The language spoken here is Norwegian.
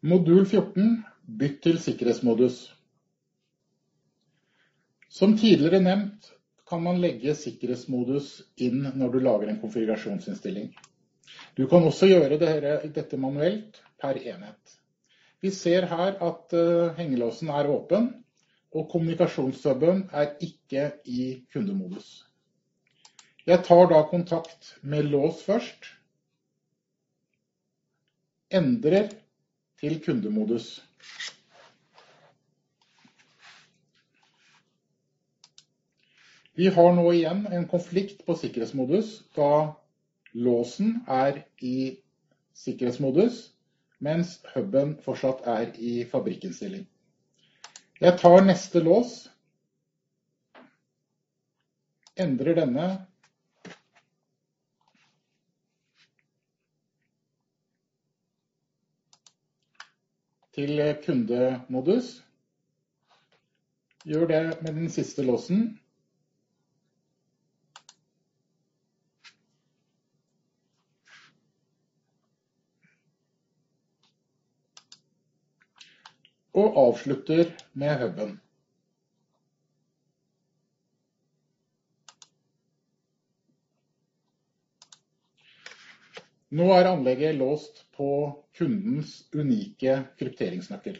Modul 14 Bytt til sikkerhetsmodus. Som tidligere nevnt kan man legge sikkerhetsmodus inn når du lager en konfigurasjonsinnstilling. Du kan også gjøre dette manuelt per enhet. Vi ser her at eh, hengelåsen er åpen, og kommunikasjonshubben er ikke i kundemodus. Jeg tar da kontakt med lås først. Endrer til kundemodus. Vi har nå igjen en konflikt på sikkerhetsmodus, da låsen er i sikkerhetsmodus, mens huben fortsatt er i fabrikkinnstilling. Jeg tar neste lås, endrer denne til kundemodus. Gjør det med den siste låsen. Og avslutter med huben. Nå er anlegget låst på kundens unike krypteringsnøkkel.